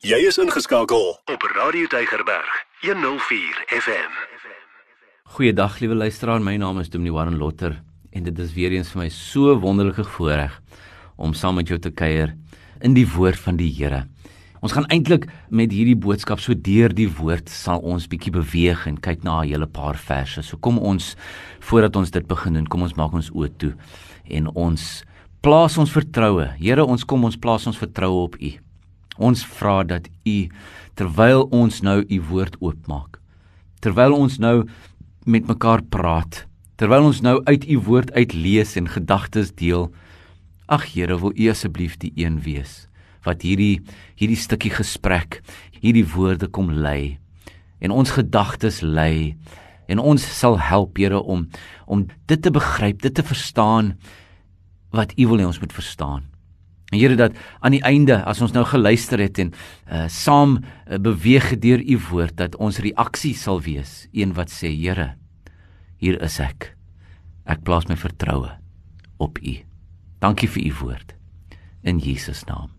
Jy is ingeskakel op Radio Deigerberg 104 FM. Goeiedag liewe luisteraar, my naam is Dominee Warren Lotter en dit is weer eens vir my so wonderlike voorreg om saam met jou te kuier in die woord van die Here. Ons gaan eintlik met hierdie boodskap so deur die woord sal ons bietjie beweeg en kyk na 'n hele paar verse. So kom ons voordat ons dit begin doen, kom ons maak ons oë toe en ons plaas ons vertroue. Here, ons kom ons plaas ons vertroue op U. Ons vra dat U terwyl ons nou U woord oopmaak, terwyl ons nou met mekaar praat, terwyl ons nou uit U woord uit lees en gedagtes deel, ag Here, wil U asseblief die een wees wat hierdie hierdie stukkie gesprek, hierdie woorde kom lei en ons gedagtes lei en ons sal help Here om om dit te begryp, dit te verstaan wat U wil hê ons moet verstaan. Here dat aan die einde as ons nou geluister het en uh saam uh, beweeg deur u woord dat ons reaksie sal wees, een wat sê Here, hier is ek. Ek plaas my vertroue op u. Dankie vir u woord in Jesus naam.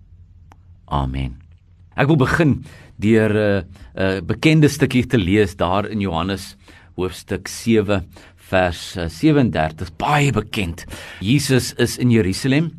Amen. Ek wil begin deur 'n uh, 'n uh, bekende stukkie te lees daar in Johannes hoofstuk 7 vers 37 baie bekend. Jesus is in Jerusalem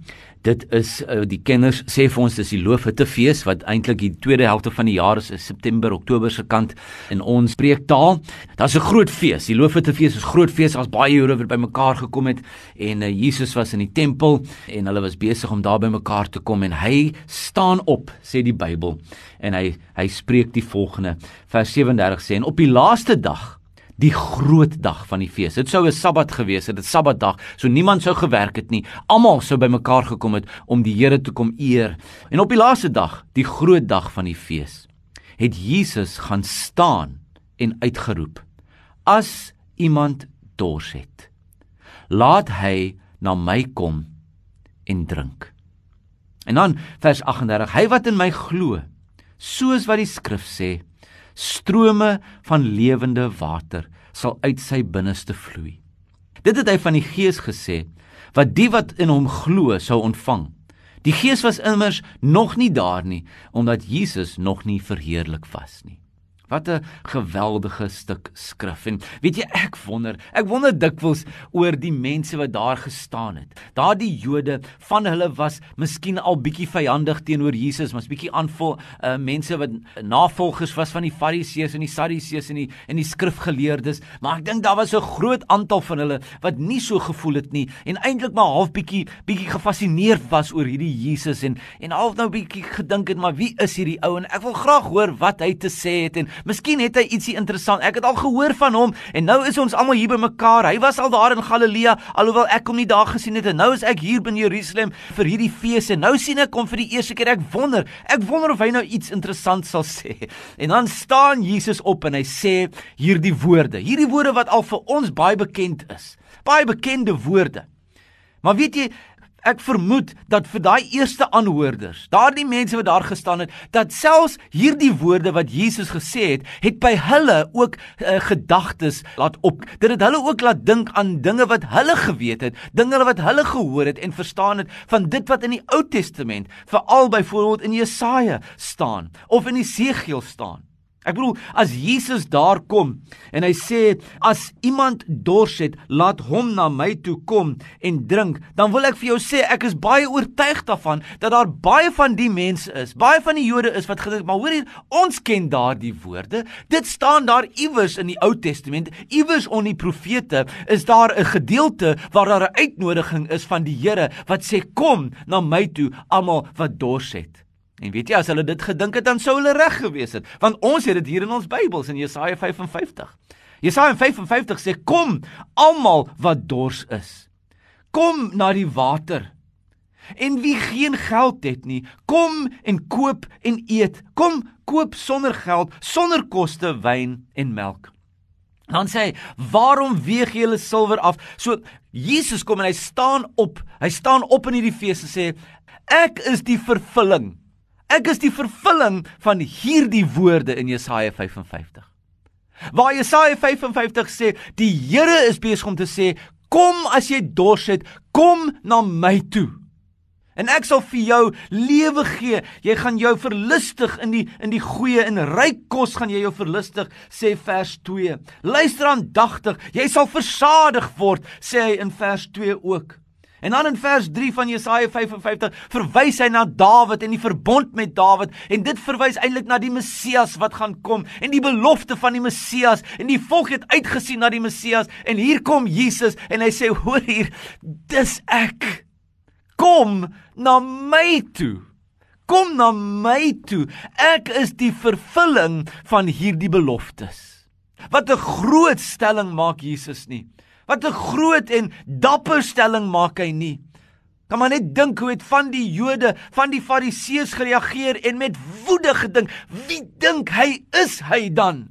Dit is uh, die kenners sê vir ons dis die Loofhuttefees wat eintlik die tweede helfte van die jaar is, is September, Oktober se kant in ons preektaal. Daar's 'n groot fees. Die Loofhuttefees is groot fees. Daar's baie Jode wat bymekaar gekom het en uh, Jesus was in die tempel en hulle was besig om daar bymekaar te kom en hy staan op, sê die Bybel, en hy hy spreek die volgende vers 37 sê en op die laaste dag die groot dag van die fees. Dit sou 'n Sabbat gewees het, 'n Sabbatdag, so niemand sou gewerk het nie. Almal sou bymekaar gekom het om die Here te kom eer. En op die laaste dag, die groot dag van die fees, het Jesus gaan staan en uitgeroep: As iemand dors het, laat hy na my kom en drink. En dan vers 38: Hy wat in my glo, soos wat die skrif sê, strome van lewende water sal uit sy binneste vloei. Dit het hy van die Gees gesê wat die wat in hom glo sou ontvang. Die Gees was immers nog nie daar nie omdat Jesus nog nie verheerlik was nie. Wat 'n geweldige stuk skrif. En weet jy, ek wonder, ek wonder dikwels oor die mense wat daar gestaan het. Daardie Jode, van hulle was miskien al bietjie vyandig teenoor Jesus, maar 'n bietjie aanvol uh, mense wat navolgers was van die Fariseërs en die Sadduseërs en die en die skrifgeleerdes, maar ek dink daar was 'n groot aantal van hulle wat nie so gevoel het nie en eintlik maar half bietjie bietjie gefassineerd was oor hierdie Jesus en en half nou bietjie gedink het, maar wie is hierdie ou en ek wil graag hoor wat hy te sê het en Miskien het hy ietsie interessant. Ek het al gehoor van hom en nou is ons almal hier bymekaar. Hy was al daar in Galilea alhoewel ek hom nie daar gesien het en nou is ek hier binne Jerusalem vir hierdie fees en nou sien ek hom vir die eerste keer. Ek wonder, ek wonder of hy nou iets interessant sal sê. En dan staan Jesus op en hy sê hierdie woorde. Hierdie woorde wat al vir ons baie bekend is. Baie bekende woorde. Maar weet jy, Ek vermoed dat vir daai eerste aanhoorders, daardie mense wat daar gestaan het, dat selfs hierdie woorde wat Jesus gesê het, het by hulle ook uh, gedagtes laat op. Dit het hulle ook laat dink aan dinge wat hulle geweet het, dinge wat hulle gehoor het en verstaan het van dit wat in die Ou Testament, veral byvoorbeeld in Jesaja staan of in Esegiel staan. Ek bedoel as Jesus daar kom en hy sê as iemand dors het, laat hom na my toe kom en drink, dan wil ek vir jou sê ek is baie oortuig daarvan dat daar baie van die mense is, baie van die Jode is wat gedink, maar hoor hier, ons ken daardie woorde. Dit staan daar iewers in die Ou Testament, iewers onder die profete is daar 'n gedeelte waar daar 'n uitnodiging is van die Here wat sê kom na my toe almal wat dors het. En weet jy as hulle dit gedink het dan sou hulle reg gewees het want ons het dit hier in ons Bybels in Jesaja 55. Jesaja 55 sê kom almal wat dors is. Kom na die water. En wie geen geld het nie, kom en koop en eet. Kom koop sonder geld, sonder koste wyn en melk. Dan sê hy, "Waarom weeg julle silwer af?" So Jesus kom en hy staan op. Hy staan op in hierdie fees en sê, "Ek is die vervulling Ek is die vervulling van hierdie woorde in Jesaja 55. Waar Jesaja 55 sê, die Here is besig om te sê, kom as jy dors het, kom na my toe. En ek sal vir jou lewe gee. Jy gaan jou verlustig in die in die goeie en ryk kos gaan jy jou verlustig, sê vers 2. Luister aandagtig, jy sal versadig word, sê hy in vers 2 ook. En dan in vers 3 van Jesaja 55 verwys hy na Dawid en die verbond met Dawid en dit verwys eintlik na die Messias wat gaan kom en die belofte van die Messias en die volk het uitgesien na die Messias en hier kom Jesus en hy sê hoor hier dis ek. Kom na my toe. Kom na my toe. Ek is die vervulling van hierdie beloftes. Wat 'n groot stelling maak Jesus nie Wat 'n groot en dapper stelling maak hy nie. Kan maar net dink hoe het van die Jode, van die Fariseërs gereageer en met woede gedink, wie dink hy is hy dan?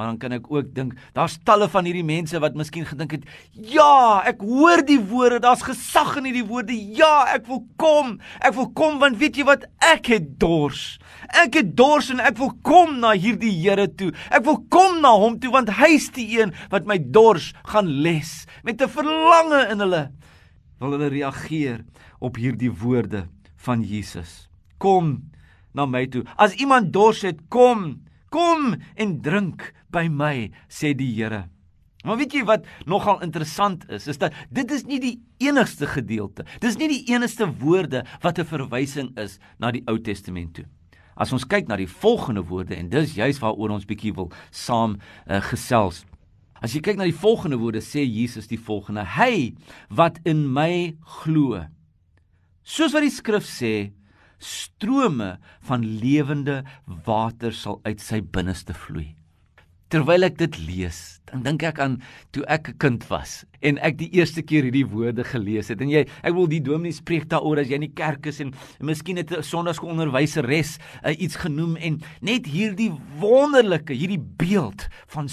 Maar dan kan ek ook dink, daar's talle van hierdie mense wat miskien gedink het, ja, ek hoor die woorde, daar's gesag in hierdie woorde. Ja, ek wil kom. Ek wil kom want weet jy wat? Ek het dors. Ek het dors en ek wil kom na hierdie Here toe. Ek wil kom na hom toe want hy's die een wat my dors gaan les. Met 'n verlange in hulle wil hulle reageer op hierdie woorde van Jesus. Kom na my toe. As iemand dors het, kom. Kom en drink by my, sê die Here. Maar weet jy wat nogal interessant is, is dat dit is nie die enigste gedeelte. Dis nie die enigste woorde wat 'n verwysing is na die Ou Testament toe. As ons kyk na die volgende woorde en dis juis waaroor ons bietjie wil saam uh, gesels. As jy kyk na die volgende woorde sê Jesus die volgende: Hy wat in my glo. Soos wat die skrif sê, strome van lewende water sal uit sy binneste vloei. Terwyl ek dit lees, dan dink ek aan toe ek 'n kind was en ek die eerste keer hierdie woorde gelees het. En jy, ek wil die dominee spreek daaroor as jy in die kerk is en, en miskien het 'n sonnaskoolonderwyseres uh, iets genoem en net hierdie wonderlike, hierdie beeld van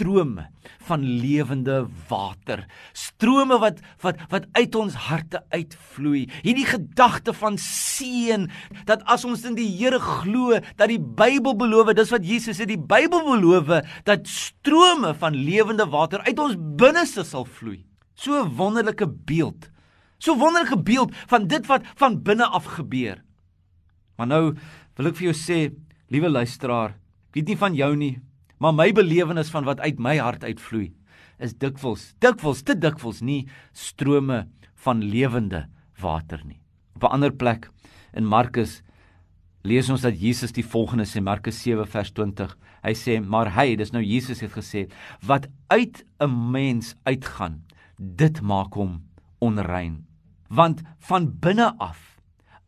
strome van lewende water. Strome wat wat wat uit ons harte uitvloei. Hierdie gedagte van seën dat as ons in die Here glo, dat die Bybel beloof, dis wat Jesus sê, die Bybel beloof dat strome van lewende water uit ons binneste sal vloei. So 'n wonderlike beeld. So wonderlike beeld van dit wat van binne af gebeur. Maar nou wil ek vir jou sê, liewe luisteraar, weet nie van jou nie, Maar my belewenis van wat uit my hart uitvloei is dikwels, dikwels te dikwels nie strome van lewende water nie. Op 'n ander plek in Markus lees ons dat Jesus die volgende sê Markus 7 vers 20. Hy sê: "Maar hy, dis nou Jesus het gesê, wat uit 'n mens uitgaan, dit maak hom onrein. Want van binne af,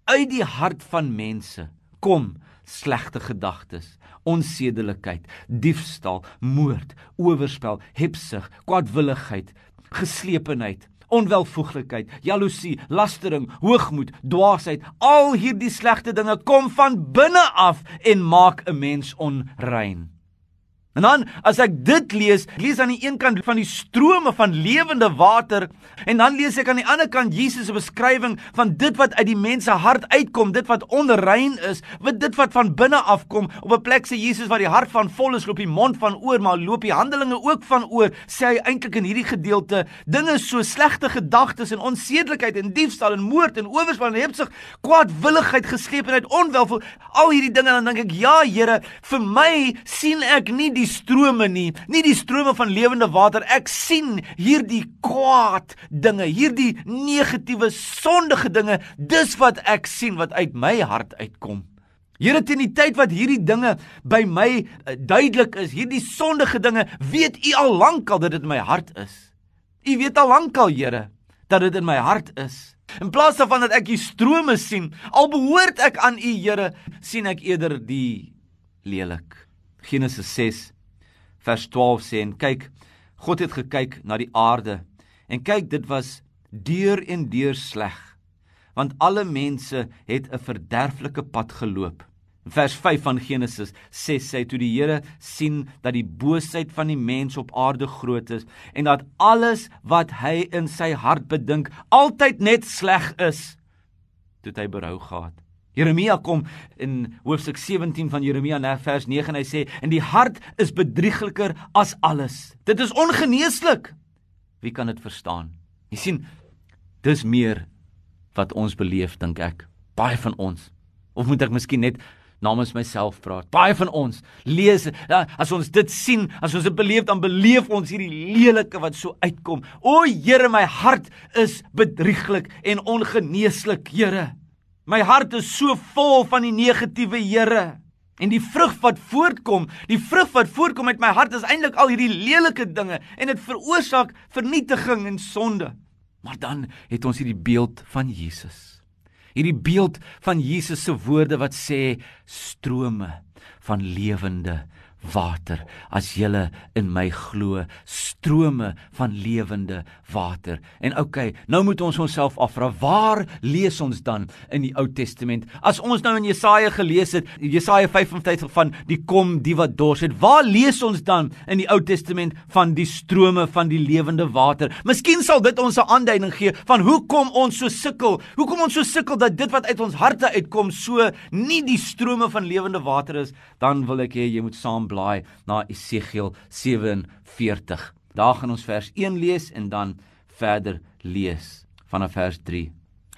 uit die hart van mense kom slegte gedagtes, onsedelikheid, diefstal, moord, oorspel, hebsug, kwaadwilligheid, geslepenheid, onwelvoeglikheid, jaloesie, lastering, hoogmoed, dwaasheid. Al hierdie slegte dinge kom van binne af en maak 'n mens onrein. En dan as ek dit lees, lees aan die een kant van die strome van lewende water en dan lees ek aan die ander kant Jesus se beskrywing van dit wat uit die mens se hart uitkom, dit wat onrein is, wat dit wat van binne afkom. Op 'n plek sê Jesus wat die hart van vol is, loop die mond van oor, maar loop die handelinge ook van oor. Sê hy eintlik in hierdie gedeelte dinge so slegte gedagtes en onsedelikheid en diefstal en moord en oorspel en hebsug, kwaadwilligheid, geslepenheid, onwelvoel, al hierdie dinge dan dink ek, ja Here, vir my sien ek nie die die strome nie, nie die strome van lewende water. Ek sien hierdie kwaad dinge, hierdie negatiewe sondige dinge. Dis wat ek sien wat uit my hart uitkom. Here teen die tyd wat hierdie dinge by my uh, duidelik is, hierdie sondige dinge, weet U al lankal dat dit in my hart is. U weet al lankal, Here, dat dit in my hart is. In plaas daarvan dat ek die strome sien, al behoort ek aan U, Here, sien ek eerder die lelik. Genesis 6 vers 12 sê en kyk God het gekyk na die aarde en kyk dit was deur en deur sleg want alle mense het 'n verderflike pad geloop. Vers 5 van Genesis sê sê toe die Here sien dat die boosheid van die mens op aarde groot is en dat alles wat hy in sy hart bedink altyd net sleg is toe hy berou gehad Jeremia kom in hoofstuk 17 van Jeremia na vers 9 en hy sê en die hart is bedriegliker as alles. Dit is ongeneeslik. Wie kan dit verstaan? Jy sien dis meer wat ons beleef, dink ek. Baie van ons. Of moet ek miskien net namens myself praat. Baie van ons lees ja, as ons dit sien, as ons dit beleef, dan beleef ons hierdie lelike wat so uitkom. O Here, my hart is bedrieglik en ongeneeslik, Here. My hart is so vol van die negatiewe, Here. En die vrug wat voortkom, die vrug wat voortkom uit my hart is eintlik al hierdie lelike dinge en dit veroorsaak vernietiging en sonde. Maar dan het ons hierdie beeld van Jesus hierdie beeld van Jesus se woorde wat sê strome van lewende water. As jy in my glo strome van lewende water. En okay nou moet ons onsself afvra waar lees ons dan in die Ou Testament? As ons nou in Jesaja gelees het Jesaja 55 van die kom die wat dors het waar lees ons dan in die Ou Testament van die strome van die lewende water? Miskien sal dit ons 'n aanduiding gee van hoekom ons so sukkel hoekom ons so sukkel dat dit wat uit ons harte uitkom so nie die strome van lewende water is. Dan wil ek hê jy moet saam blaai na Esegiel 47. Daar gaan ons vers 1 lees en dan verder lees vanaf vers 3.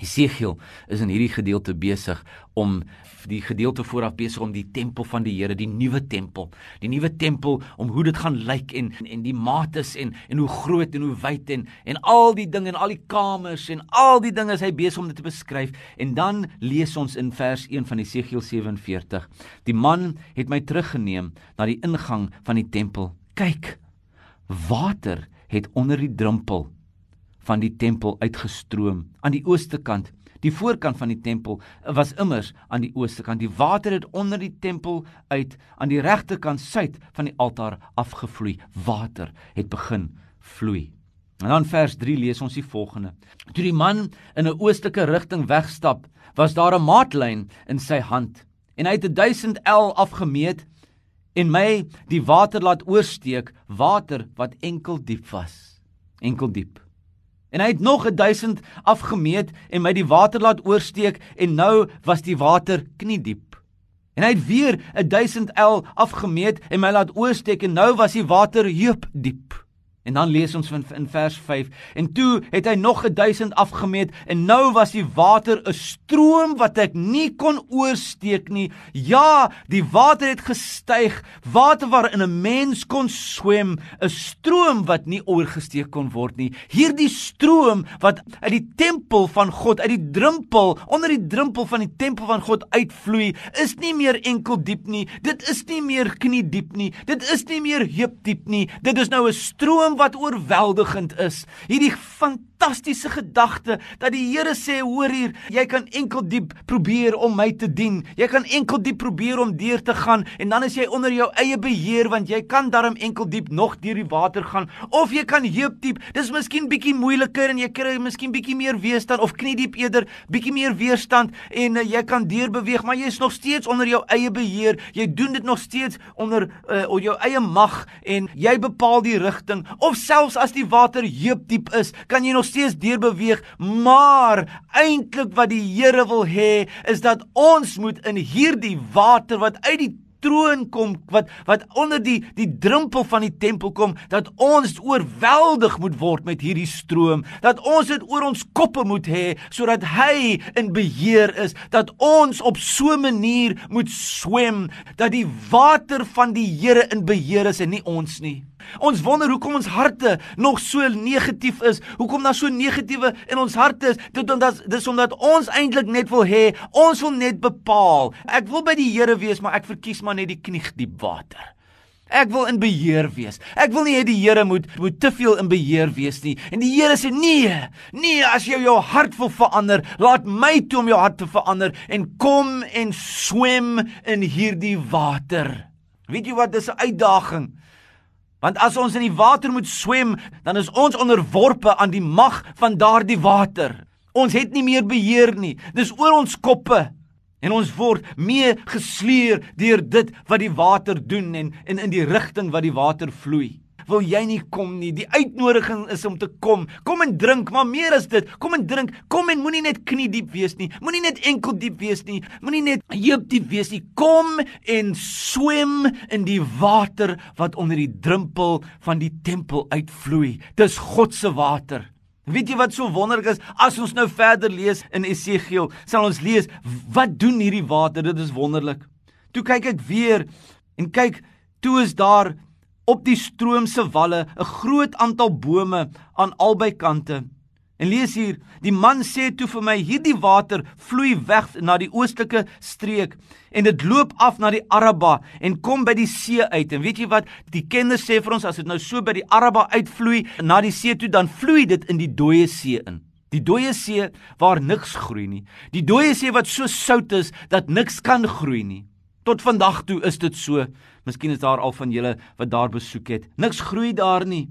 Esegiel is in hierdie gedeelte besig om die gedeelte vooraf besig om die tempel van die Here, die nuwe tempel, die nuwe tempel om hoe dit gaan lyk en en die mates en en hoe groot en hoe wyd en en al die dinge en al die kamers en al die dinge is hy besig om dit te beskryf en dan lees ons in vers 1 van Esegiel 47. Die man het my teruggeneem na die ingang van die tempel. Kyk, water het onder die drempel van die tempel uitgestroom aan die ooste kant. Die voorkant van die tempel was immers aan die ooste kant. Die water het onder die tempel uit aan die regterkant suid van die altaar afgevloei. Water het begin vloei. En dan vers 3 lees ons die volgende. Toe die man in 'n oostelike rigting wegstap, was daar 'n maatlyn in sy hand en hy het 1000 L afgemeet en my die water laat oorsteek, water wat enkel diep was. Enkel diep. En hy het nog 1000 afgemeet en my die water laat oorsteek en nou was die water kniediep. En hy het weer 1000 L afgemeet en my laat oorsteek en nou was die water heup diep. En dan lees ons van in vers 5 en toe het hy nog 1000 afgemeet en nou was die water 'n stroom wat ek nie kon oorsteek nie. Ja, die water het gestyg, water waarin 'n mens kon swem, 'n stroom wat nie oorgesteek kon word nie. Hierdie stroom wat uit die tempel van God, uit die drempel, onder die drempel van die tempel van God uitvloei, is nie meer enkel diep nie. Dit is nie meer knie diep nie. Dit is nie meer heup diep nie. Dit is nou 'n stroom wat oorweldigend is. Hierdie fantastiese gedagte dat die Here sê hoor hier, jy kan enkel diep probeer om my te dien. Jy kan enkel diep probeer om deur te gaan en dan is jy onder jou eie beheer want jy kan darm enkel diep nog deur die water gaan of jy kan heup diep. Dis miskien bietjie moeiliker en jy kry miskien bietjie meer weerstand of knie diep eerder, bietjie meer weerstand en uh, jy kan deur beweeg, maar jy is nog steeds onder jou eie beheer. Jy doen dit nog steeds onder uh, jou eie mag en jy bepaal die rigting of selfs as die water heup diep is, kan jy nog steeds deur beweeg, maar eintlik wat die Here wil hê is dat ons moet in hierdie water wat uit die troon kom wat wat onder die die drempel van die tempel kom dat ons oorweldig moet word met hierdie stroom dat ons dit oor ons koppe moet hê sodat hy in beheer is dat ons op so 'n manier moet swem dat die water van die Here in beheer is en nie ons nie Ons wonder hoekom ons harte nog so negatief is. Hoekom daar so negatiewe in ons harte is? Dit omdat dis omdat ons eintlik net wil hê, ons wil net bepaal. Ek wil by die Here wees, maar ek verkies maar net die kniegdiep water. Ek wil in beheer wees. Ek wil nie hê die Here moet moet te veel in beheer wees nie. En die Here sê nee. Nee, as jy jou hart wil verander, laat my toe om jou hart te verander en kom en swem in hierdie water. Weet jy wat dis 'n uitdaging? Want as ons in die water moet swem, dan is ons onderworpe aan die mag van daardie water. Ons het nie meer beheer nie. Dis oor ons koppe en ons word mee gesleer deur dit wat die water doen en, en in die rigting wat die water vloei wil jy nie kom nie. Die uitnodiging is om te kom. Kom en drink, maar meer as dit. Kom en drink. Kom en moenie net knie diep wees nie. Moenie net enkel diep wees nie. Moenie net heup diep wees nie. Kom en swem in die water wat onder die drempel van die tempel uitvloei. Dis God se water. Weet jy wat so wonderlik is? As ons nou verder lees in Esegiel, sal ons lees wat doen hierdie water? Dit is wonderlik. Toe kyk ek weer en kyk, toe is daar op die stroom se walle 'n groot aantal bome aan albei kante. En lees hier, die man sê toe vir my, hierdie water vloei weg na die oostelike streek en dit loop af na die Araba en kom by die see uit. En weet jy wat? Die kenners sê vir ons as dit nou so by die Araba uitvloei na die see toe, dan vloei dit in die dooie see in. Die dooie see waar niks groei nie. Die dooie see wat so sout is dat niks kan groei nie. Tot vandag toe is dit so. Miskien is daar al van julle wat daar besoek het. Niks groei daar nie.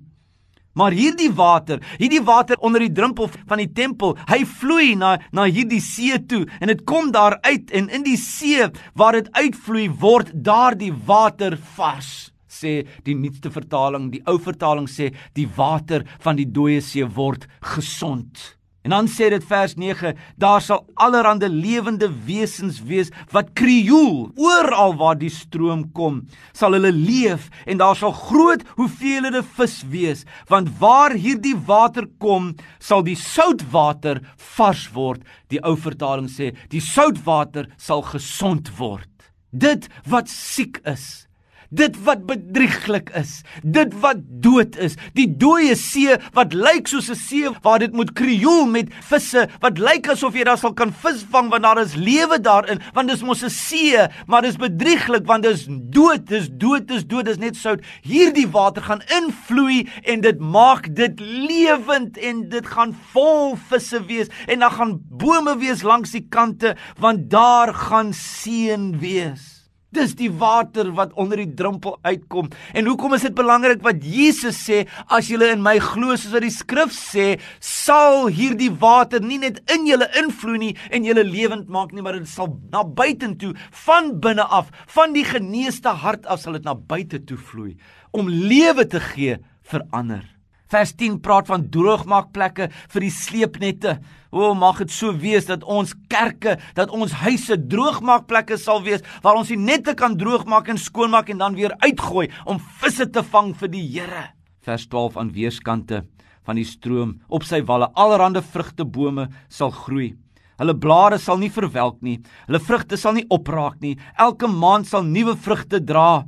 Maar hierdie water, hierdie water onder die drempel van die tempel, hy vloei na na hierdie see toe en dit kom daar uit en in die see waar dit uitvloei word daardie water vars sê die nuutste vertaling die ou vertaling sê die water van die dooie see word gesond En dan sê dit vers 9, daar sal allerlei lewende wesens wees wat krioel oral waar die stroom kom, sal hulle leef en daar sal groot hoeveelhede vis wees, want waar hierdie water kom, sal die soutwater vars word. Die ou vertaling sê, die soutwater sal gesond word. Dit wat siek is, dit wat bedrieglik is, dit wat dood is, die dooie see wat lyk soos 'n see waar dit moet krioel met visse wat lyk asof jy daar sal kan visvang want daar is lewe daarin, want dis mos 'n see, maar dis bedrieglik want dis dood, dis dood, dis dood, dis net sout. Hierdie water gaan invloei en dit maak dit lewend en dit gaan vol visse wees en dan gaan bome wees langs die kante want daar gaan seën wees. Dis die water wat onder die drempel uitkom. En hoekom is dit belangrik wat Jesus sê, as julle in my glo soos wat die skrif sê, sal hierdie water nie net in julle invloei nie en julle lewend maak nie, maar dit sal na buitentoe van binne af, van die geneeste hart af sal dit na buite toe vloei om lewe te gee vir ander. Vers 10 praat van droogmaakplekke vir die sleepnette. O, mag dit so wees dat ons kerke, dat ons huise droogmaakplekke sal wees waar ons die nette kan droogmaak en skoonmaak en dan weer uitgooi om visse te vang vir die Here. Vers 12 aan weerskante van die stroom op sy walle allerhande vrugtebome sal groei. Hulle blare sal nie verwelk nie. Hulle vrugte sal nie opraak nie. Elke maand sal nuwe vrugte dra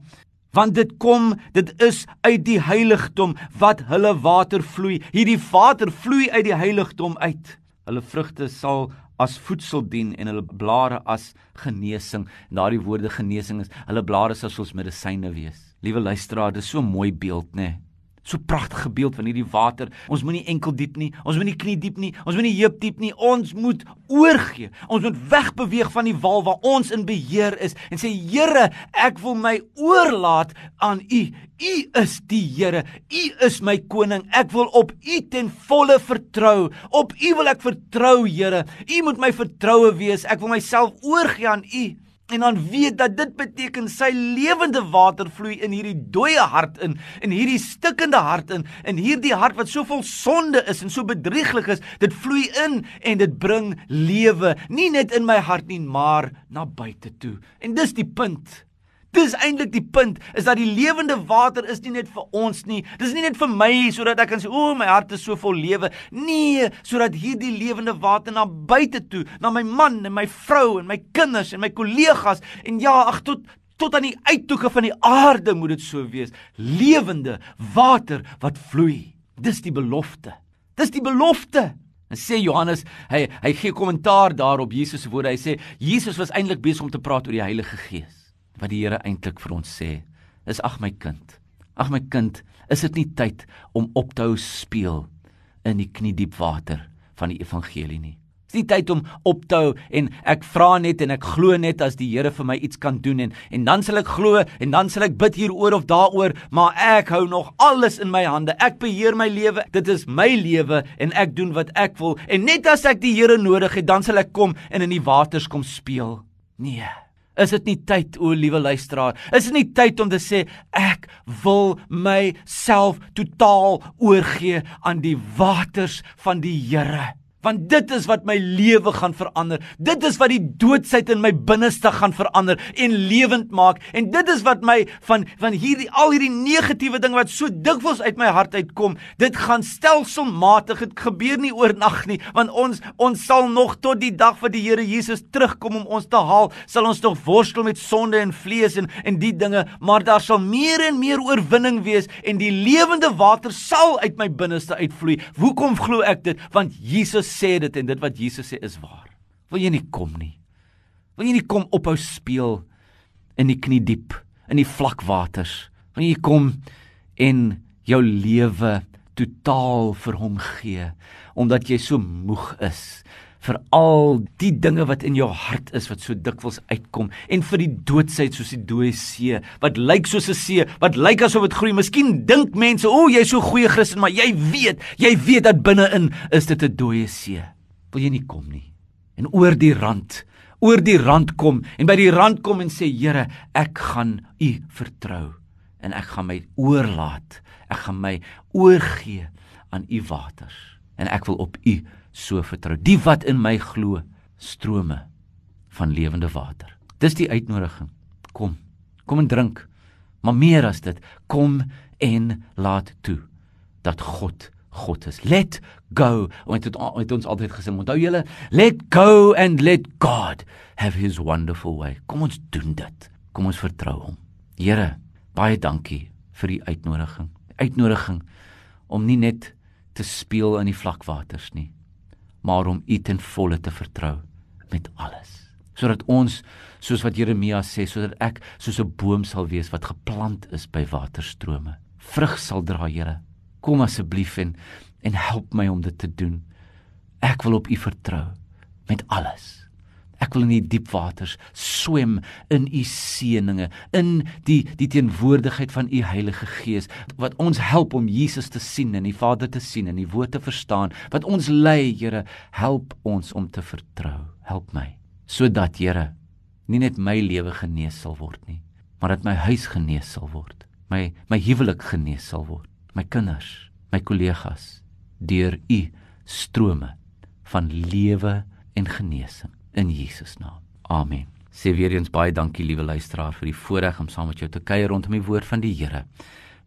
want dit kom dit is uit die heiligdom wat hulle water vloei. Hierdie water vloei uit die heiligdom uit. Hulle vrugte sal as voedsel dien en hulle blare as genesing. En daardie woorde genesing is hulle blare sal soos medisyne wees. Liewe luisteraar dis so 'n mooi beeld nê nee. So pragtige beeld van hierdie water. Ons moenie enkel diep nie, ons moenie knie diep nie, ons moenie heup diep nie. Ons moet oorgee. Ons moet wegbeweeg van die wal waar ons in beheer is en sê Here, ek wil my oorlaat aan U. U is die Here. U is my koning. Ek wil op U ten volle vertrou. Op U wil ek vertrou, Here. U moet my vertroue wees. Ek wil myself oorgee aan U en dan weet dat dit beteken sy lewende water vloei in hierdie dooie hart in in hierdie stikkende hart in in hierdie hart wat so vol sonde is en so bedrieglik is. Dit vloei in en dit bring lewe. Nie net in my hart nie maar na buite toe. En dis die punt Dis eintlik die punt is dat die lewende water is nie net vir ons nie. Dis nie net vir my sodat ek kan sê o, my hart is so vol lewe. Nee, sodat hierdie lewende water na buite toe, na my man en my vrou en my kinders en my kollegas en ja, ag tot tot aan die uittoeke van die aarde moet dit so wees. Lewende water wat vloei. Dis die belofte. Dis die belofte. En sê Johannes, hy hy gee kommentaar daarop Jesus se woorde. Hy sê Jesus was eintlik besig om te praat oor die Heilige Gees wat die Here eintlik vir ons sê is ag my kind ag my kind is dit nie tyd om op te hou speel in die kniediep water van die evangelie nie? Is nie tyd om op te hou en ek vra net en ek glo net as die Here vir my iets kan doen en en dan sal ek glo en dan sal ek bid hieroor of daaroor maar ek hou nog alles in my hande. Ek beheer my lewe. Dit is my lewe en ek doen wat ek wil. En net as ek die Here nodig het dan sal ek kom en in die waters kom speel. Nee Is dit nie tyd o liewe luisteraar? Is dit nie tyd om te sê ek wil myself totaal oorgee aan die waters van die Here? Want dit is wat my lewe gaan verander. Dit is wat die doodsheid in my binneste gaan verander en lewend maak. En dit is wat my van van hierdie al hierdie negatiewe ding wat so dikwels uit my hart uitkom, dit gaan stelselmatig. Dit gebeur nie oornag nie, want ons ons sal nog tot die dag wat die Here Jesus terugkom om ons te haal, sal ons nog worstel met sonde en vlees en en die dinge, maar daar sal meer en meer oorwinning wees en die lewende water sal uit my binneste uitvloei. Hoekom glo ek dit? Want Jesus sê dit en dit wat Jesus sê is waar. Wil jy nie kom nie? Wil jy nie kom ophou speel in die knie diep, in die vlak waters? Wil jy kom en jou lewe totaal vir hom gee omdat jy so moeg is vir al die dinge wat in jou hart is wat so dikwels uitkom en vir die doodsheid soos die dooie see wat lyk soos 'n see wat lyk asof dit groei. Miskien dink mense, "O, jy's so goeie Christen," maar jy weet, jy weet dat binne-in is dit 'n dooie see. Wil jy nie kom nie? En oor die rand, oor die rand kom en by die rand kom en sê, "Here, ek gaan U vertrou en ek gaan my oorlaat. Ek gaan my oorgee aan U waters en ek wil op U so vertrou. Die wat in my glo, strome van lewende water. Dis die uitnodiging. Kom. Kom en drink. Maar meer as dit, kom en laat toe dat God God is. Let go. Want dit het ons altyd gesing. Onthou julle, let go and let God have his wonderful way. Kom ons doen dit. Kom ons vertrou hom. Here, baie dankie vir die uitnodiging. Uitnodiging om nie net te speel in die vlakwaters nie, maar om U ten volle te vertrou met alles. Sodat ons, soos wat Jeremia sê, sodat ek soos 'n boom sal wees wat geplant is by waterstrome, vrug sal dra, Here. Kom asseblief en en help my om dit te doen. Ek wil op U vertrou met alles. Ek wil in die diep waters swem in u seëninge, in die die teenwoordigheid van u Heilige Gees wat ons help om Jesus te sien en die Vader te sien en die woord te verstaan. Wat ons lei, Here, help ons om te vertrou. Help my sodat Here nie net my lewe genees sal word nie, maar dat my huis genees sal word. My my huwelik genees sal word. My kinders, my kollegas deur u strome van lewe en genesing in Jesus naam. Amen. Sê weer eens baie dankie liewe luisteraar vir die voorreg om saam met jou te kuier rondom die woord van die Here.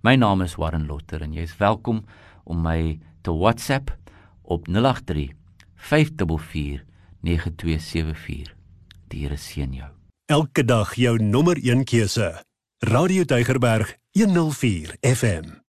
My naam is Warren Lotter en jy is welkom om my te WhatsApp op 083 544 9274. Die Here seën jou. Elke dag jou nommer 1 keuse. Radio Deugerberg 104 FM.